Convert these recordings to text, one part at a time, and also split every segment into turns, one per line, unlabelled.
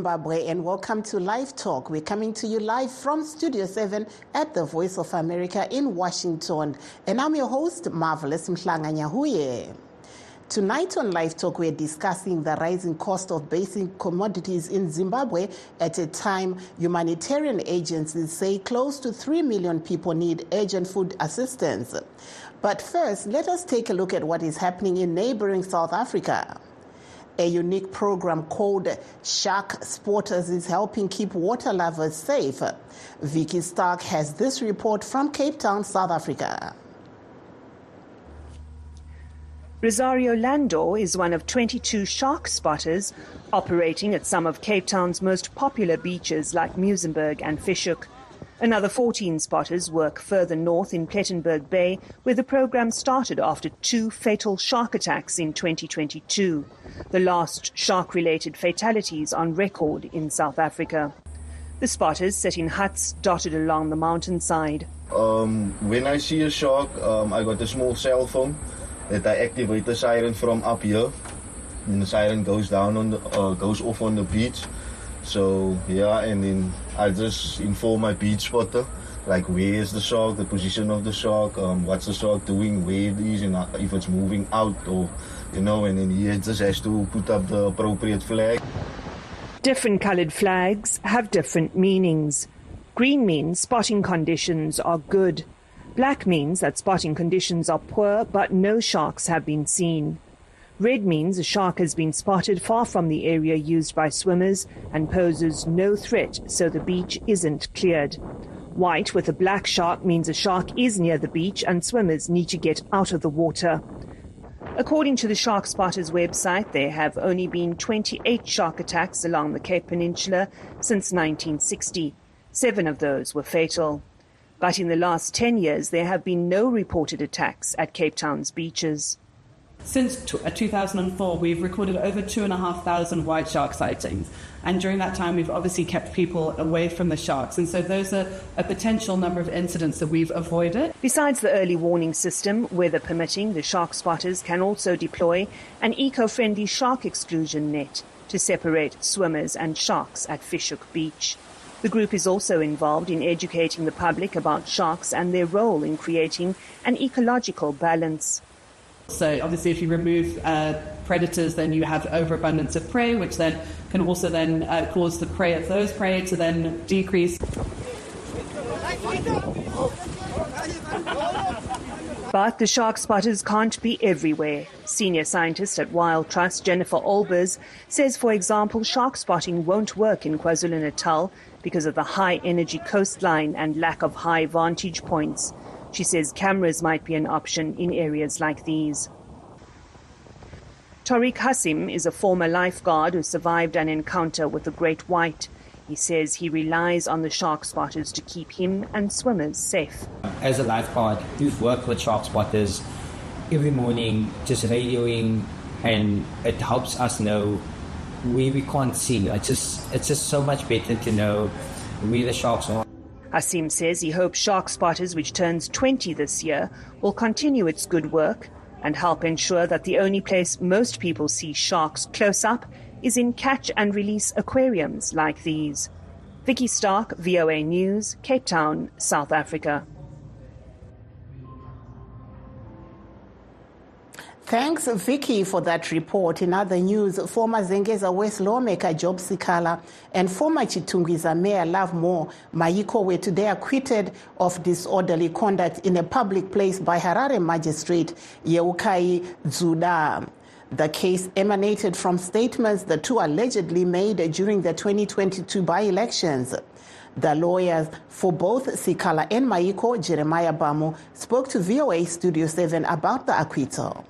Zimbabwe, and welcome to Live Talk. We're coming to you live from Studio 7 at the Voice of America in Washington. And I'm your host, Marvelous Mhlanga Tonight on Live Talk, we're discussing the rising cost of basic commodities in Zimbabwe at a time humanitarian agencies say close to 3 million people need urgent food assistance. But first, let us take a look at what is happening in neighboring South Africa. A unique program called Shark Spotters is helping keep water lovers safe. Vicky Stark has this report from Cape Town, South Africa.
Rosario Landor is one of 22 shark spotters operating at some of Cape Town's most popular beaches like Muizenberg and Fish Another 14 spotters work further north in Plettenberg Bay, where the program started after two fatal shark attacks in 2022, the last shark related fatalities on record in South Africa. The spotters sit in huts dotted along the mountainside.
Um, when I see a shark, um, I got a small cell phone that I activate the siren from up here. And the siren goes down on the, uh, goes off on the beach so yeah, and then I just inform my beach spotter, like where is the shark, the position of the shark, um, what's the shark doing, where it is, and if it's moving out or, you know, and then he just has to put up the appropriate flag.
Different coloured flags have different meanings. Green means spotting conditions are good. Black means that spotting conditions are poor, but no sharks have been seen. Red means a shark has been spotted far from the area used by swimmers and poses no threat, so the beach isn't cleared. White with a black shark means a shark is near the beach and swimmers need to get out of the water. According to the Shark Spotters website, there have only been 28 shark attacks along the Cape Peninsula since 1960. Seven of those were fatal. But in the last 10 years, there have been no reported attacks at Cape Town's beaches.
Since uh, 2004, we've recorded over 2,500 white shark sightings. And during that time, we've obviously kept people away from the sharks. And so those are a potential number of incidents that we've avoided.
Besides the early warning system, weather permitting, the shark spotters can also deploy an eco friendly shark exclusion net to separate swimmers and sharks at Fish Hoek Beach. The group is also involved in educating the public about sharks and their role in creating an ecological balance.
So obviously, if you remove uh, predators, then you have overabundance of prey, which then can also then uh, cause the prey of those prey to then decrease.
But the shark spotters can't be everywhere. Senior scientist at Wild Trust, Jennifer Olbers, says, for example, shark spotting won't work in KwaZulu Natal because of the high energy coastline and lack of high vantage points. She says cameras might be an option in areas like these. Tariq Hassim is a former lifeguard who survived an encounter with the great white. He says he relies on the shark spotters to keep him and swimmers safe.
As a lifeguard, we've worked with shark spotters every morning, just radioing, and it helps us know where we can't see. It's just, it's just so much better to know where the sharks are.
Hassim says he hopes Shark Spotters, which turns 20 this year, will continue its good work and help ensure that the only place most people see sharks close up is in catch and release aquariums like these. Vicky Stark, VOA News, Cape Town, South Africa.
Thanks, Vicky, for that report. In other news, former Zengeza West lawmaker Job Sikhala and former Chitungwiza Mayor Lovemore Maiko were today acquitted of disorderly conduct in a public place by Harare magistrate Yeukai Zuda. The case emanated from statements the two allegedly made during the 2022 by elections. The lawyers for both Sikhala and Maiko, Jeremiah Bamu, spoke to VOA Studio 7 about the acquittal.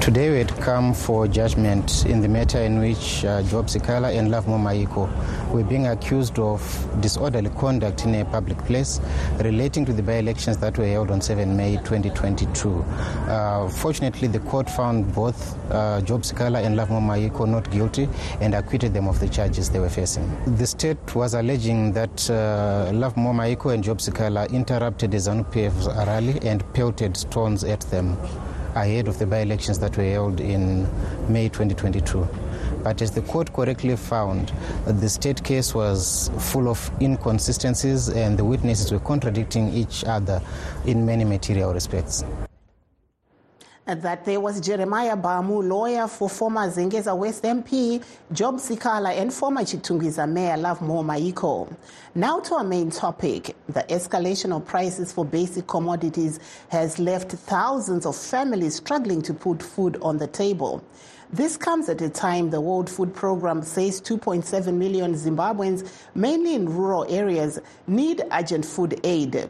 Today we had come for judgment in the matter in which uh, Job Sikhala and Lovemore Maiko were being accused of disorderly conduct in a public place relating to the by-elections that were held on 7 May 2022. Uh, fortunately, the court found both uh, Job Sikhala and Lovemore Maiko not guilty and acquitted them of the charges they were facing. The state was alleging that uh, Lovemore Maiko and Job Sikhala interrupted the ZANU-PF rally and pelted stones at them ahead of the by-elections that were held in May 2022. But as the court correctly found, the state case was full of inconsistencies and the witnesses were contradicting each other in many material respects
that there was Jeremiah Bamu, lawyer for former Zengeza West MP Job Sikhala and former Chitungwiza Mayor Lovemore Maiko. Now to our main topic. The escalation of prices for basic commodities has left thousands of families struggling to put food on the table. This comes at a time the World Food Programme says 2.7 million Zimbabweans, mainly in rural areas, need urgent food aid.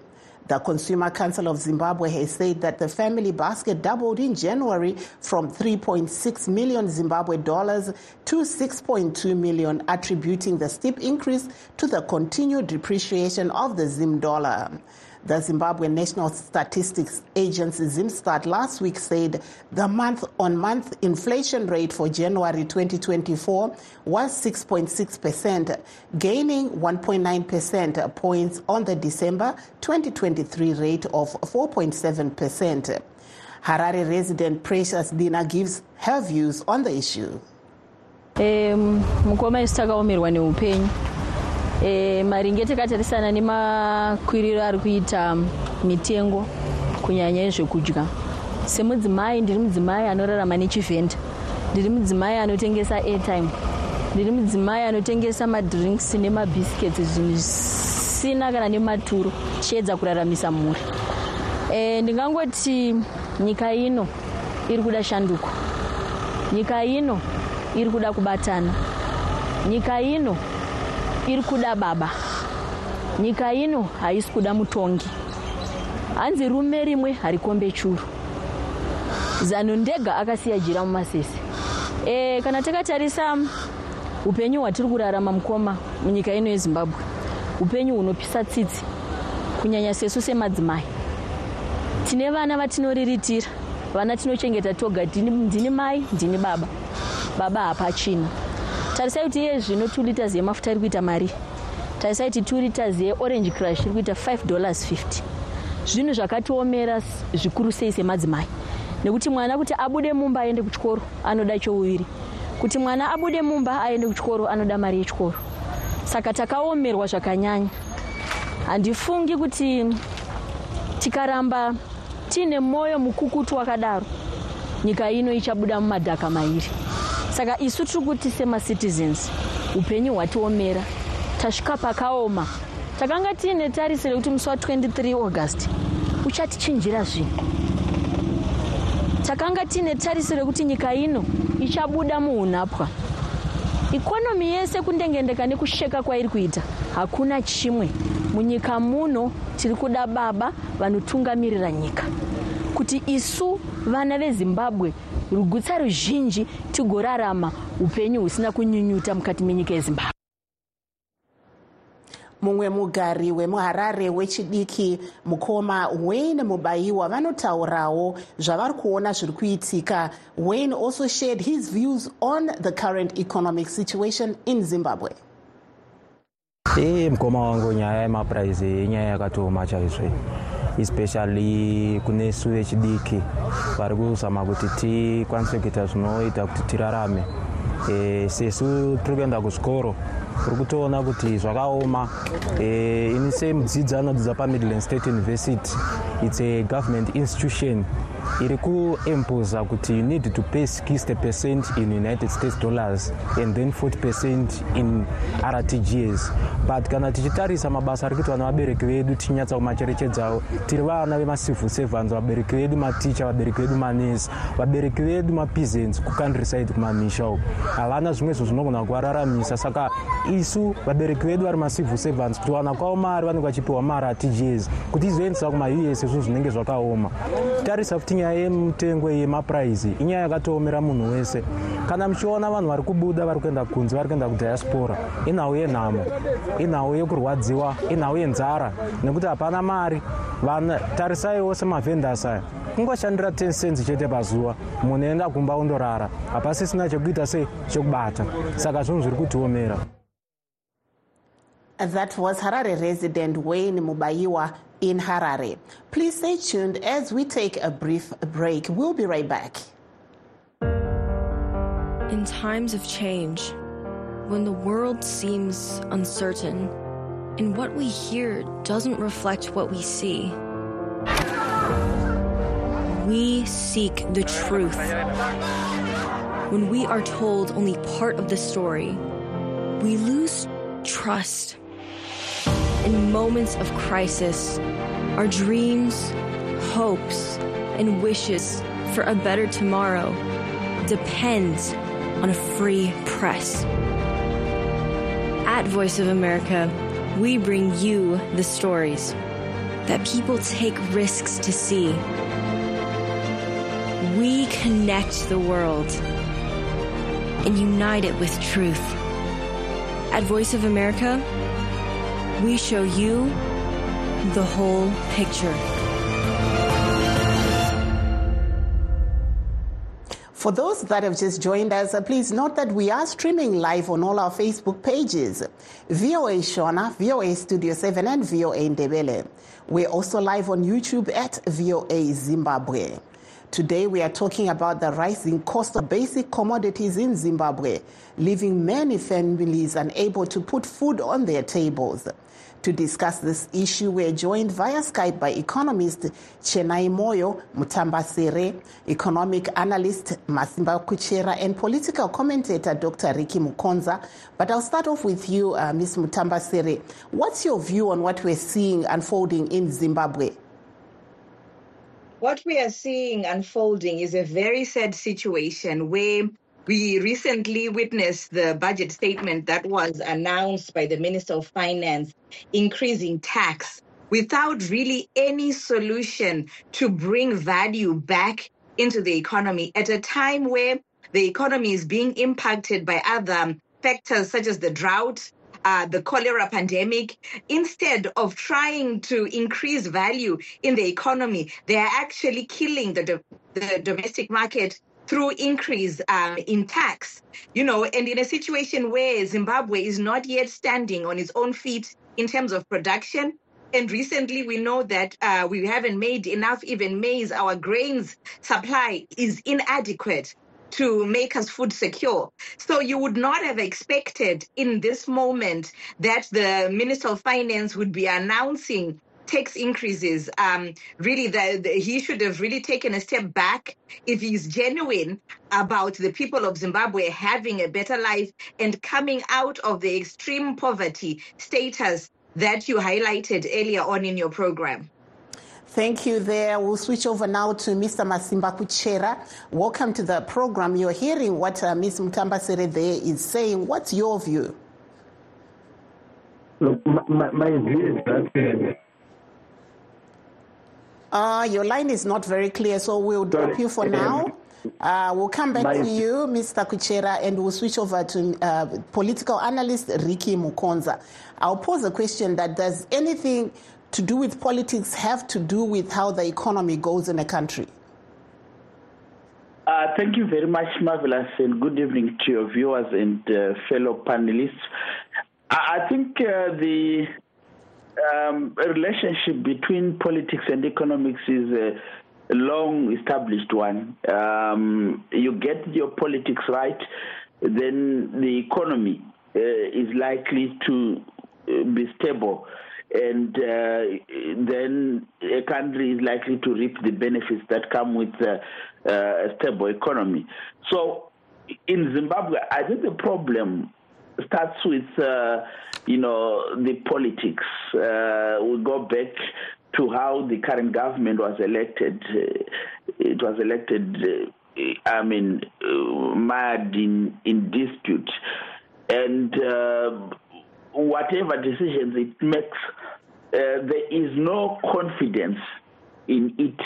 The Consumer Council of Zimbabwe has said that the family basket doubled in January from 3.6 million Zimbabwe dollars to 6.2 million, attributing the steep increase to the continued depreciation of the Zim dollar. The Zimbabwe National Statistics Agency Zimstat last week said the month on month inflation rate for January 2024 was 6.6%, gaining 1.9% points on the December 2023 rate of 4.7%. Harare resident Precious Dina gives her views on the issue.
mukoma e, maringe takatarisana nemakwiriro ari kuita mitengo kunyanya yezvekudya. Semudzimai ndiri mudzimai anorarama nechivhenda. Ndiri mudzimai anotengesa airtime. Ndiri mudzimai anotengesa madrinks nemabhisikets zvinhu zvisina kana nematuro. Chiedza kuraramisa mhuri. E, ndingangoti nyika ino iri kuda shanduko. Nyika ino iri kuda kubatana. Nyika ino iri kuda baba. Nyika ino haisi kuda mutongi. Hanzi rume rimwe harikombe churu. Zano ndega akasiya jira mumasese. E, kana takatarisa upenyu hwatiri kurarama mukoma munyika ino yezimbabwe. Upenyu hunopisa tsitsi kunyanya sesu semadzimai. Tine vana vatinoriritira vana tinochengeta toga ndini mai ndini baba. Baba hapachina tarisai kuti iye zvino 2 liters yemafuta iri kuita mari. Tarisai kuti 2 liters yeorange crush iri kuita 5 dollars 50 zvinhu zvakatiomera zvikuru sei semadzimai. Nekuti mwana kuti abude mumba aende kuchikoro anoda chouviri kuti mwana abude mumba aende kuchikoro anoda mari yechikoro. Saka takaomerwa zvakanyanya. Handifungi kuti tikaramba tiine mwoyo mukukutu wakadaro. Nyika ino ichabuda mumadhaka mairi saka isu tiri kuti semacitizens upenyu hwatiomera tasvika pakaoma takanga tiine tarisiro yekuti musi wa23 august uchatichinjira zvinhu takanga tiine tarisiro yekuti nyika ino ichabuda muunapwa ikonomi yese kundengendeka nekusheka kwairi kuita hakuna chimwe munyika muno tiri kuda baba vanotungamirira nyika. Kuti isu vana vezimbabwe rugutsa ruzhinji tigorarama upenyu husina kunyunyuta mukati menyika yezimbabwe.
Mumwe mugari wemuharare wechidiki mukoma wayne mubayiwa vanotaurawo zvavari kuona zviri kuitika. Wayne also shared his views on the current economic situation in zimbabwe.
E mukoma wangu nyaya yemapuraizi inyaya yakatooma chaizvo especially kune su vechidiki vari kuzama kuti tikwanise zvinoita kuti tirarame. E, sesu tiri kuenda kuzvikoro uri kutoona kuti zvakaoma. E, ini semudzidzi anodzidza pamidland state university its a government institution. Iri kuimposa kuti you need to pay 60 percent in united states dollars and then 40 percent in rtgs but kana tichitarisa mabasa ari kuitwa nevabereki vedu tichinyatsa kumacherechedzawo tiri vana vemacivil servants vabereki vedu maticha vabereki vedu manesi vabereki vedu mapeasants kucountryside kumamisha uko havana zvimwe zvo zvinogona kuvararamisa. Saka isu vabereki vedu vari macivil servants kuti wana kwavo mari vanenge vachipiwa martgs kuti izoendesa kumaus izvo zvinenge zvakaoma. Tarisa futi nyaya yemutengo yemapuraizi inyaya yakatoomera munhu wese. Kana muchiona vanhu vari kubuda vari kuenda kunze vari kuenda kudiaspora inhau yenhamo inhau yekurwadziwa inhau yenzara nekuti hapana mari. Tarisaiwo semavhendas aya kungoshandira 10 cents chete pazuva. Munoenda kumba undorara hapasisina chekuita sei chekubata. Saka zvinhu zviri kutiomera
That was Harare resident Wayne Mubayiwa in Harare. Please stay tuned as we take a brief break. We'll be right back.
In times of change, when the world seems uncertain and what we hear doesn't reflect what we see, we seek the truth. When we are told only part of the story, we lose trust. In moments of crisis, our dreams, hopes, and wishes for a better tomorrow depends on a free press. At Voice of America, we bring you the stories that people take risks to see. We connect the world and unite it with truth. At Voice of America, we show you the whole picture.
For those that have just joined us, uh, please note that we are streaming live on all our Facebook pages VOA Shona, VOA Studio 7, and VOA Ndebele. We're also live on YouTube at VOA Zimbabwe. Today, we are talking about the rising cost of basic commodities in Zimbabwe, leaving many families unable to put food on their tables. To discuss this issue, we're joined via Skype by economist Chenai Moyo Mutambasere, economic analyst Masimba Kuchera, and political commentator Dr. Ricky Mukonza. But I'll start off with you, uh, Ms. Mutambasere. What's your view on what we're seeing unfolding in Zimbabwe?
What we are seeing unfolding is a very sad situation where we recently witnessed the budget statement that was announced by the Minister of Finance increasing tax without really any solution to bring value back into the economy at a time where the economy is being impacted by other factors such as the drought, uh, the cholera pandemic, instead of trying to increase value in the economy, they are actually killing the, do- the domestic market through increase um, in tax. You know, and in a situation where Zimbabwe is not yet standing on its own feet in terms of production, and recently, we know that uh, we haven't made enough even maize. Our grains supply is inadequate to make us food secure. So you would not have expected in this moment that the Minister of Finance would be announcing tax increases. Um, really, the, the, he should have really taken a step back if he's genuine about the people of Zimbabwe having a better life and coming out of the extreme poverty status that you highlighted earlier on in your program.
Thank you there. We'll switch over now to Mr. Masimba Kuchera. Welcome to the program. You're hearing what uh, Ms. Mutambasere there is saying. What's your view?
Look, my, my, my view is that
uh, your line is not very clear, so we'll drop you for now. Uh, we'll come back to you, Mr. Kuchera, and we'll switch over to uh, political analyst Ricky Mukonza. I'll pose a question that does anything to do with politics have to do with how the economy goes in a country?
Uh, thank you very much, Marvelous, and good evening to your viewers and uh, fellow panelists. I, I think uh, the um, relationship between politics and economics is a long established one. Um, you get your politics right, then the economy uh, is likely to uh, be stable. And uh, then a country is likely to reap the benefits that come with uh, a stable economy. So, in Zimbabwe, I think the problem starts with uh, you know the politics. Uh, we go back to how the current government was elected. it was elected. I mean, mired in in dispute, and whatever decisions it makes, uh, there is no confidence in it,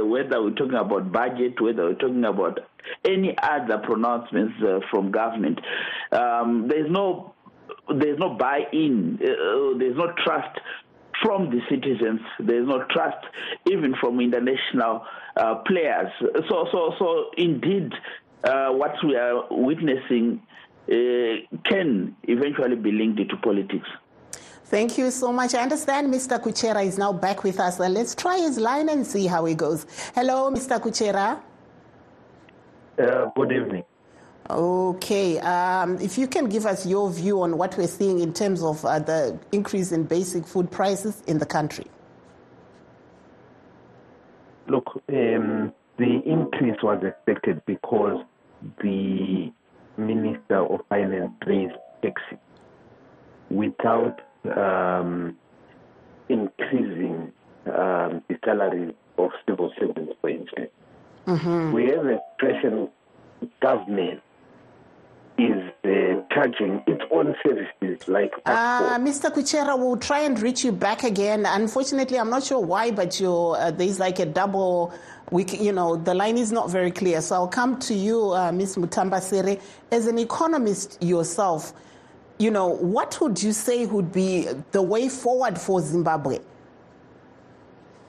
uh, whether we're talking about budget, whether we're talking about any other pronouncements uh, from government. Um, there's no there's no buy-in. there's no trust from the citizens. There's no trust even from international uh, players. So, so, so indeed, uh, what we are witnessing uh, can eventually be linked to politics.
Thank you so much. I understand Mr. Kuchera is now back with us. Let's try his line and see how he goes. Hello, Mr. Kuchera.
Uh, good evening.
Okay, um, if you can give us your view on what we're seeing in terms of uh, the increase in basic food prices in the country.
Look, um, the increase was expected because the Minister of Finance raised taxes without um, increasing um, the salaries of civil servants, for instance.
Mm-hmm.
We have a expression government is uh, charging its own services like
Uh, Mr. Kuchera, we'll try and reach you back again. Unfortunately, I'm not sure why, but you uh, there's like a double. We, you know, the line is not very clear. So I'll come to you, uh, Ms. Mutambasere, as an economist yourself. You know, what would you say would be the way forward for Zimbabwe?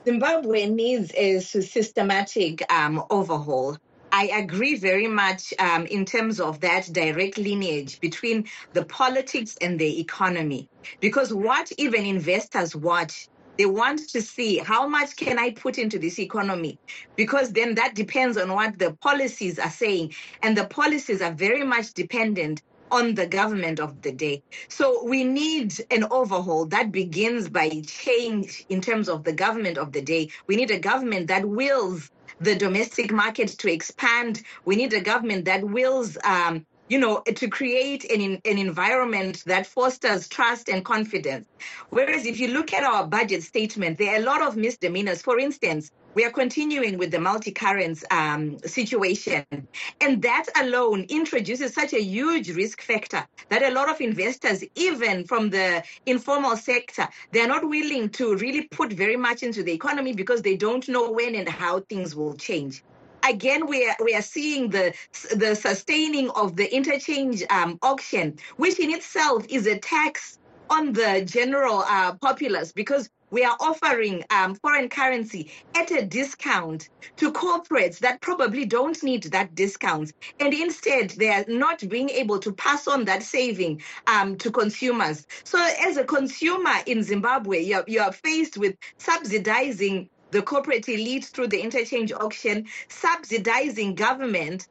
Zimbabwe needs a systematic um, overhaul. I agree very much um, in terms of that direct lineage between the politics and the economy. Because what even investors watch, they want to see how much can I put into this economy? Because then that depends on what the policies are saying. And the policies are very much dependent on the government of the day. So we need an overhaul that begins by change in terms of the government of the day. We need a government that wills the domestic market to expand. We need a government that wills, um, you know, to create an, an environment that fosters trust and confidence. Whereas if you look at our budget statement, there are a lot of misdemeanors. For instance, we are continuing with the multi-currency um, situation. And that alone introduces such a huge risk factor that a lot of investors, even from the informal sector, they're not willing to really put very much into the economy because they don't know when and how things will change again we are we are seeing the the sustaining of the interchange um, auction which in itself is a tax on the general uh, populace because we are offering um, foreign currency at a discount to corporates that probably don't need that discount. And instead, they are not being able to pass on that saving um, to consumers. So, as a consumer in Zimbabwe, you're, you're faced with subsidizing the corporate elite through the interchange auction, subsidizing government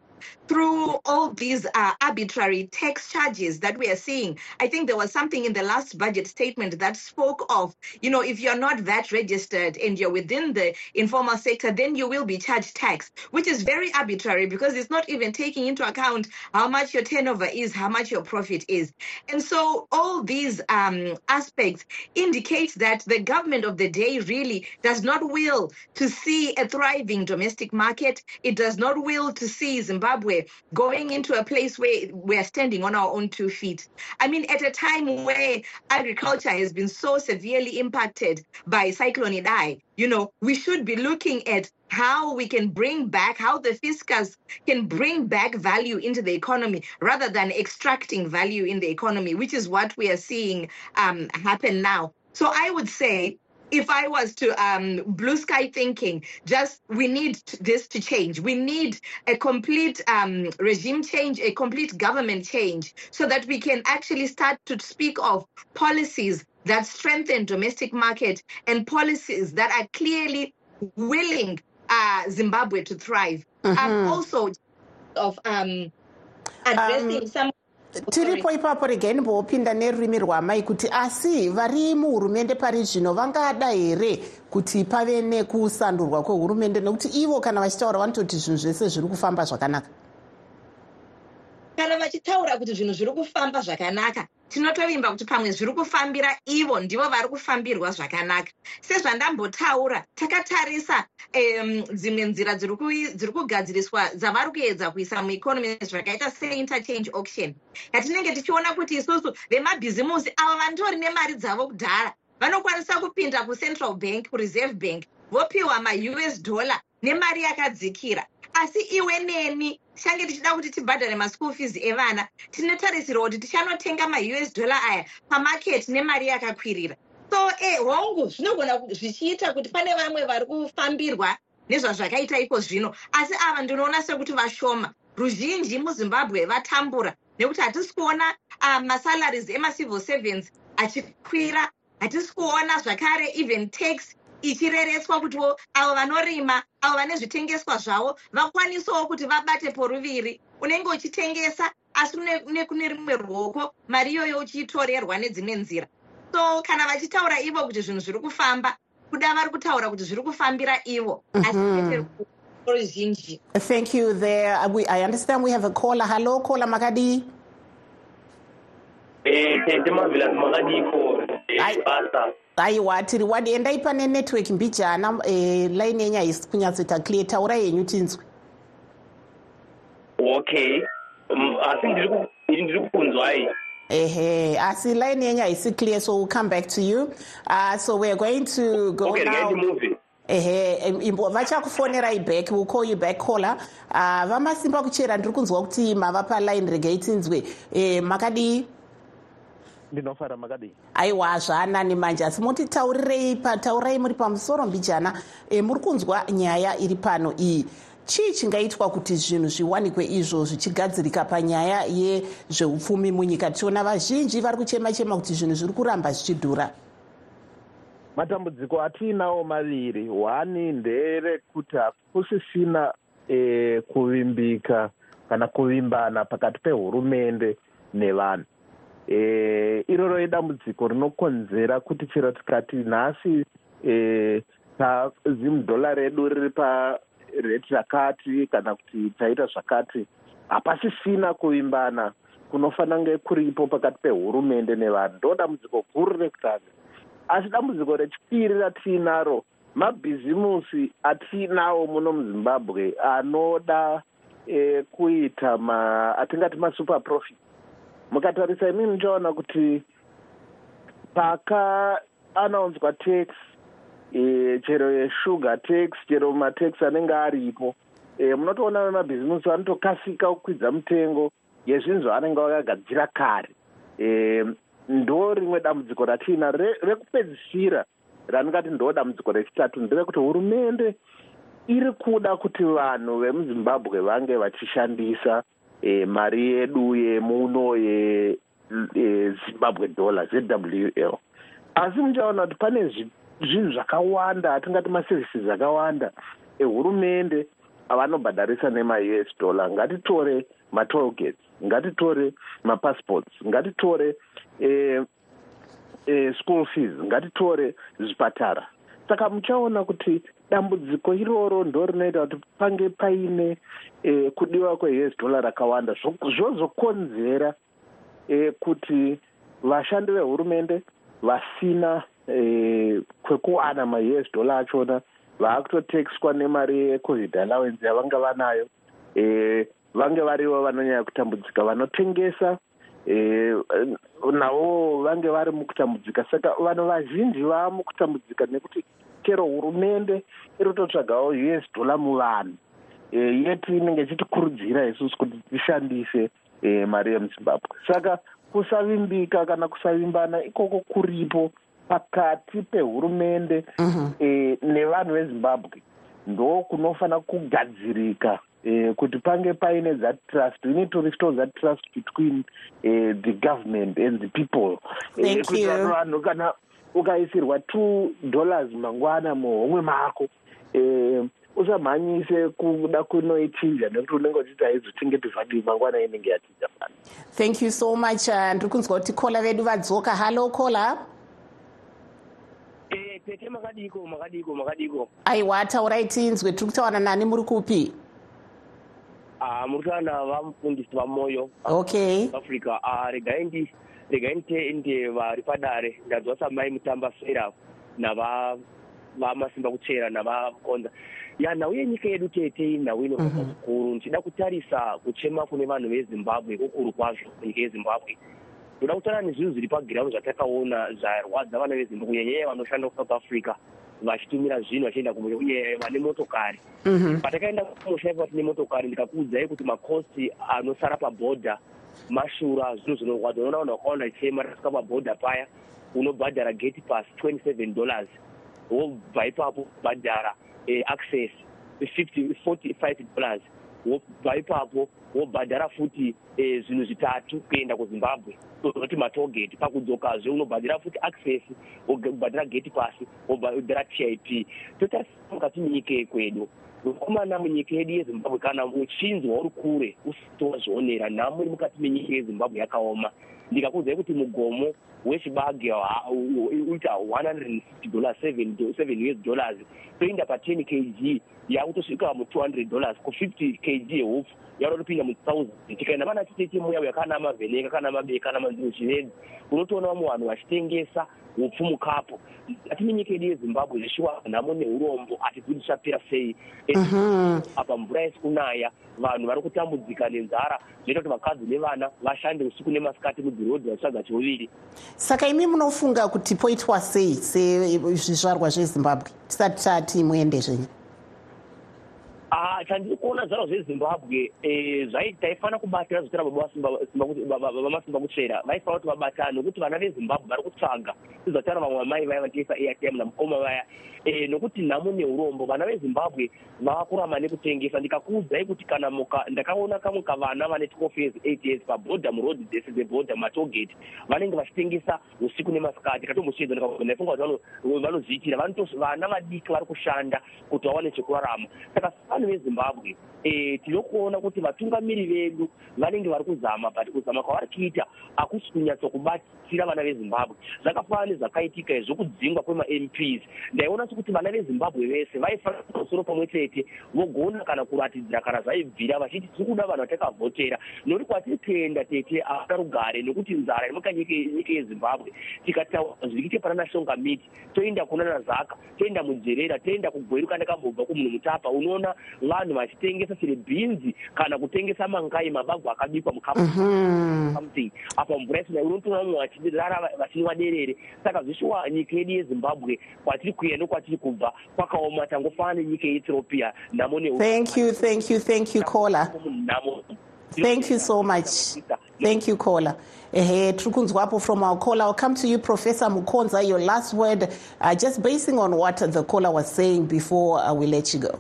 through all these uh, arbitrary tax charges that we are seeing. I think there was something in the last budget statement that spoke of, you know, if you're not VAT registered and you're within the informal sector, then you will be charged tax, which is very arbitrary because it's not even taking into account how much your turnover is, how much your profit is. And so all these um, aspects indicate that the government of the day really does not will to see a thriving domestic market. It does not will to see Zimbabwe going into a place where we're standing on our own two feet. I mean, at a time where agriculture has been so severely impacted by Cyclone Idai, you know, we should be looking at how we can bring back, how the fiscus can bring back value into the economy rather than extracting value in the economy, which is what we are seeing um, happen now. So I would say if I was to um, blue sky thinking, just we need t- this to change. We need a complete um, regime change, a complete government change, so that we can actually start to speak of policies that strengthen domestic market and policies that are clearly willing uh, Zimbabwe to thrive. Um, also, of um, addressing some
tiripo ipapo regai ndimbopinda nerurimi rwamai kuti asi vari muhurumende pari zvino vangada here kuti pave nekusandurwa kwehurumende? Nekuti ivo kana vachitaura vanototi zvinhu zvese zviri kufamba zvakanaka.
Kana vachitaura kuti zvinhu zviri kufamba zvakanaka tinotovimba kuti pamwe zviri kufambira ivo ndivo vari kufambirwa zvakanaka. Sezvandambotaura takatarisa um, dzimwe nzira dziri kugadziriswa dzavari kuedza kuisa mueconomy zvakaita seinterchange auction. Yatinenge tichiona kuti isusu vemabhizimusi ava vandori nemari dzavo kudhara. Vanokwanisa kupinda kucentral bank kureserve bank vopiwa maus dollar nemari yakadzikira asi iwe neni tichange tichida kuti tibhadhare maschool fees evana tinotarisirwa kuti tichanotenga maus dollar aya pamaketi nemari yakakwirira. So eh, hongu zvinogona zvichiita kuti pane vamwe vari kufambirwa nezvazvakaita iko zvino. Asi ava ndinoona sekuti vashoma ruzhinji muzimbabwe vatambura nekuti hatisi kuona uh, masalaries emacivil servants achikwira hatisi kuona zvakare even tax ichirereswa kutiwo avo vanorima avo vane zvitengeswa zvavo vakwanisawo kuti vabate poruviri. Unenge uchitengesa asi nekune rimwe ruoko mari iyoyo uchiitorerwa nedzimwe nzira. So kana vachitaura ivo kuti zvinhu zviri kufamba kuda vari kutaura kuti zviri kufambira ivo asi ruzhinji.
Thank you there. Uh, we, i understand we have a caller. Hello caller makadii
Eh, tete mavhila makadiko
aiwa tiri wadi endai pane network mbijana eh, line yenyu haisi kunyatsoita clear taurai yenyu tinzwe.
Okay. Mm, asi ndiri ku- ndiri kukunzwai
ehe asi line yenyu haisi clear so we'll come back to you. Uh, so we're going to go
okay
now. ehe vachakufonerai back will call you back caller. Uh, vamasimba kuchera ndiri kunzwa kuti mava paline regai tinzwe. Eh, makadii
ndinofara makadii?
Aiwa zvaanani manje. Asi mutitaurirei pataurai muri pamusoro mbijana. E, muri kunzwa nyaya iri pano iyi. Chii chingaitwa kuti zvinhu zviwanikwe izvo zvichigadzirika panyaya yezveupfumi munyika? Tichiona vazhinji vari kuchema chema kuti zvinhu zviri kuramba zvichidhura.
Matambudziko atiinawo maviri. Hwani nderekuti hakusisina e, kuvimbika kana kuvimbana pakati pehurumende nevanhu e, iroro idambudziko rinokonzera kuti chero tikati nhasi e, zimudhola redu riri pareti rakati kana kuti taita zvakati hapasisina kuvimbana kunofanira kunge kuripo pakati pehurumende nevanhu. Ndo dambudziko guru rekutanga. Asi dambudziko rechipiri ratiinaro mabhizimusi atiinawo muno muzimbabwe anoda e, kuita ma atingati masuper profit mukatarisa imini muchaona kuti pakaanaunzwa tax e, chero yeshugar tax chero matax anenge aripo. E, munotoona vemabhizimusi vanotokasika kukwidza mutengo yezvinhu zvavanenge vakagadzira kare. E, ndo rimwe dambudziko ratiina rekupedzisira randingati ndo dambudziko rechitatu nderekuti hurumende iri kuda kuti vanhu vemuzimbabwe vange vachishandisa e, mari yedu yemuno yezimbabwe dollar zwl asi muchaona kuti pane zvinhu zvakawanda atingati maservices akawanda ehurumende avanobhadharisa nema-us dollar. Ngatitore matolgates ngatitore mapassports ngatitore eh, eh, school fees ngatitore zvipatara. Saka muchaona kuti dambudziko iroro ndo rinoita kuti pange paine eh, kudiwa kweus dollar rakawanda. Zvozokonzera eh, kuti vashandi vehurumende vasina eh, kwekuwana maus dollar achona vaakutotaxwa nemari yecovid allowance yavanga vanayo eh, vange varivo vanonyanya kutambudzika vanotengesa e, navo vange vari mukutambudzika. Saka vanhu vazhinji vaa mukutambudzika nekuti chero hurumende iri kutotsvagawo us dollar muvanhu. E, yeti inenge ichitikurudzira isusu kuti tishandise e, mari yemuzimbabwe. Saka kusavimbika kana kusavimbana ikoko kuripo pakati pehurumende -hmm. e, nevanhu vezimbabwe. Ndo kunofanira kugadzirika eh, kuti pange paine that trust. We need to restore that trust between eh, the government and the people.
Thank
kuti
you.
vanhu kana ukaisirwa two dollars mangwana muhomwe mako eh, usamhanyise kuda kunoichinja nekuti unenge uchiti haizochengeti vhadii mangwana inenge yachinja fana
thank you so much uh, ndiri kunzwa kuti kola vedu vadzoka. Hallo kola
Eh, tete makadiko makadiko makadiko.
Aiwa taurai tinzwe tiri kutaura nani muri kupi?
Ah, muri kutaura navamufundisi vamoyo
okay.
Africa Ah, regai ndi regai nditende vari padare. Ndadzwa samai mutamba sera nava vamasimba kuchera navakonza ya nhau yenyika yedu tete nhau inoaa zvikuru ndichida kutarisa kuchema kune vanhu vezimbabwe kukuru kwazvo munyika yezimbabwe ndoda kutaura nezvinhu zviri pagiraundi zvatakaona zvarwadza vana vezimbabwe kunyanyanya vanoshanda kusouth africa vachitumira zvinhu vachienda kumwe uye vane motokari. Patakaenda kumusha ipa tine motokari ndikakuudzai kuti makosti anosara pabhodha mashura zvinhu zvinorwadza unoona vanhu vakawanda ichema tasvika pabhodha paya unobhadhara gate pass 27 dollars. Wobva ipapo bhadhara eh, access 50 45 dollars. Wobva ipapo wobhadhara futi eh, zvinhu zvitatu kuenda kuzimbabwe. Toti matogeti pakudzokazve unobhadhira futi access wobhadhira geti pasi wobhadhira tip totarisa mukati menyika yekwedu mukomana munyika yedu yezimbabwe kana uchinzwa uri kure usiti wazvionera nhamo iri mukati menyika yezimbabwe yakaoma. Ndikakuudzai kuti mugomo wechibage uita 150 dollars 7 us dollars toenda pa10 kg yakutosvika mu200 dollars ku50 kg yehupfu yarotopinda mu1000 tikaenda vana titete muya yakana mavheneka kana mabeka kana manziro chivedzi unotoona vamwe vanhu vachitengesa hupfu mukapo ati nenyika yedu yezimbabwe zvichiwa nhamo neurombo hatibvi tichapera sei. Apa mvura isi kunaya vanhu vari kutambudzika nenzara zvinoita kuti vakadzi nevana vashande usiku nemasikati mudhirodhi vachitsvaga cheuviri
saka imi munofunga kuti poitwa sei sezvizvarwa zvezimbabwe? Tisati tati muende zvenyu
chandiri kuona zvaro zvezimbabwe taifana kubatira zvitira vamasimba kutsvera vaifana kuti vabatane nokuti vana vezimbabwe vari kutsvaga. Sizvataura vamwe vamai vaya vatiisa airtm namukoma vaya. Nokuti nhamo neurombo vana vezimbabwe vava kurama nekutengesa ndikakuudzai kuti kana muka ndakaona kamwe kavana vane 12 years 8 years pabhodha murodhi dzese dzebhodha matogeti vanenge vachitengesa usiku nemasikati. Katombochiedza ndaifunga kuti vanozviitira vana vadiki vari kushanda kuti vawane chekurarama. Saka vanhu vezimbabwe tinokuona kuti vatungamiri vedu vanenge vari kuzama but kuzama kwavari kuita hakusi kunyatsokubatsira vana vezimbabwe. Zvakafanana nezvakaitika zvokudzingwa kwemamps ndaiona sekuti vana vezimbabwe vese vaifanira pamusoro pamwe chete vogona kana kuratidzira kana zvaibvira vachiti tiri kuda vanhu vatakavhotera. Nokuti kwatiri kuenda tete havana rugare nokuti nzara iri nyika yezimbabwe tikataura zvirikite pana national miti toenda kuna nazaka toenda mujerera toenda kugweru kana kambobva kumunhu mutapa unoona vanhu vachitengesa bhinzi kana kutengesa mangai mabagwa akabikwa mukamuting apa mvura isina unotoona vamwe vachirara vachinwa derere saka nyika yedu yezimbabwe kwatiri kuenda nokwatiri kubva kwakaoma tangofanana nenyika yeethiopia nhamo
thank you thank you thank you caller. Thank you so much. Thank you caller. Ehe tiri kunzwapo from our caller. I'll come to you professor mukonza your last word uh, just basing on what the caller was saying before uh, we let you go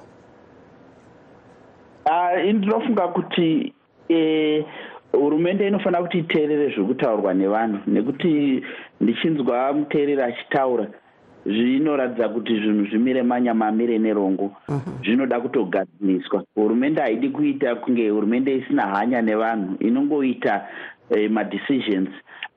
ndinofunga kuti hurumende inofanira kuti iteerere zviri kutaurwa nevanhu nekuti ndichinzwa muteereri achitaura zvinoratidza kuti zvinhu zvimire manya mamire nerongo zvinoda kutogadziriswa. Hurumende haidi kuita kunge hurumende isina hanya nevanhu inongoita madecisions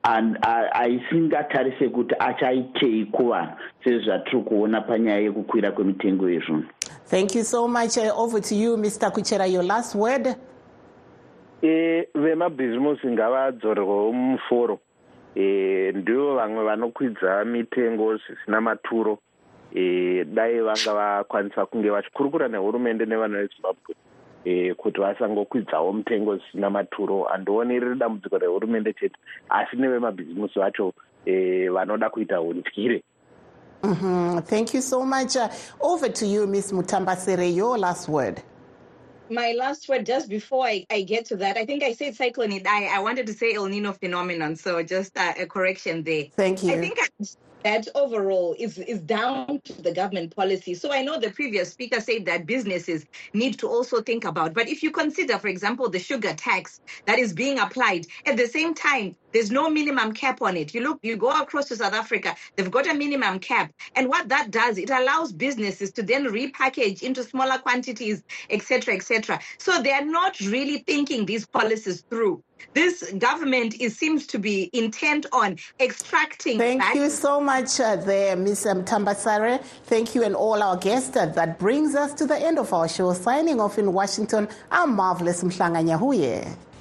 and aisingatarise kuti achaitei kuvanhu sezvatiri kuona panyaya yekukwira kwemitengo yezvinhu
thank you so much. Uh, over to you mr kuchera your last word.
E vemabhizimusi ngavadzorerwawo muforo e ndivo vamwe vanokwidza mitengo zvisina maturo. E dai vanga vakwanisa kunge vachikurukura nehurumende nevana vezimbabwe e kuti vasangokwidzawo mutengo zvisina maturo. Handioni riri dambudziko rehurumende chete asi nevemabhizimusi vacho e vanoda kuita hundyire
Mm -hmm. Thank you so much. Uh, over to you, Ms. Mutambasere, your last word.
My last word, just before I, I get to that, I think I said cyclone Idai. I wanted to say El Nino phenomenon, so just uh, a correction there.
Thank you.
I think that overall is, is down to the government policy. So I know the previous speaker said that businesses need to also think about. But if you consider, for example, the sugar tax that is being applied, at the same time, there's no minimum cap on it. You look, you go across to South Africa, they've got a minimum cap. And what that does, it allows businesses to then repackage into smaller quantities, etc., etc. So they are not really thinking these policies through. This government is, seems to be intent on extracting.
Thank you so much, uh, there, Ms. Um, Tambasare. Thank you and all our guests. Uh, that brings us to the end of our show. Signing off in Washington, I'm Marvelous Mhlanga Nyahuye.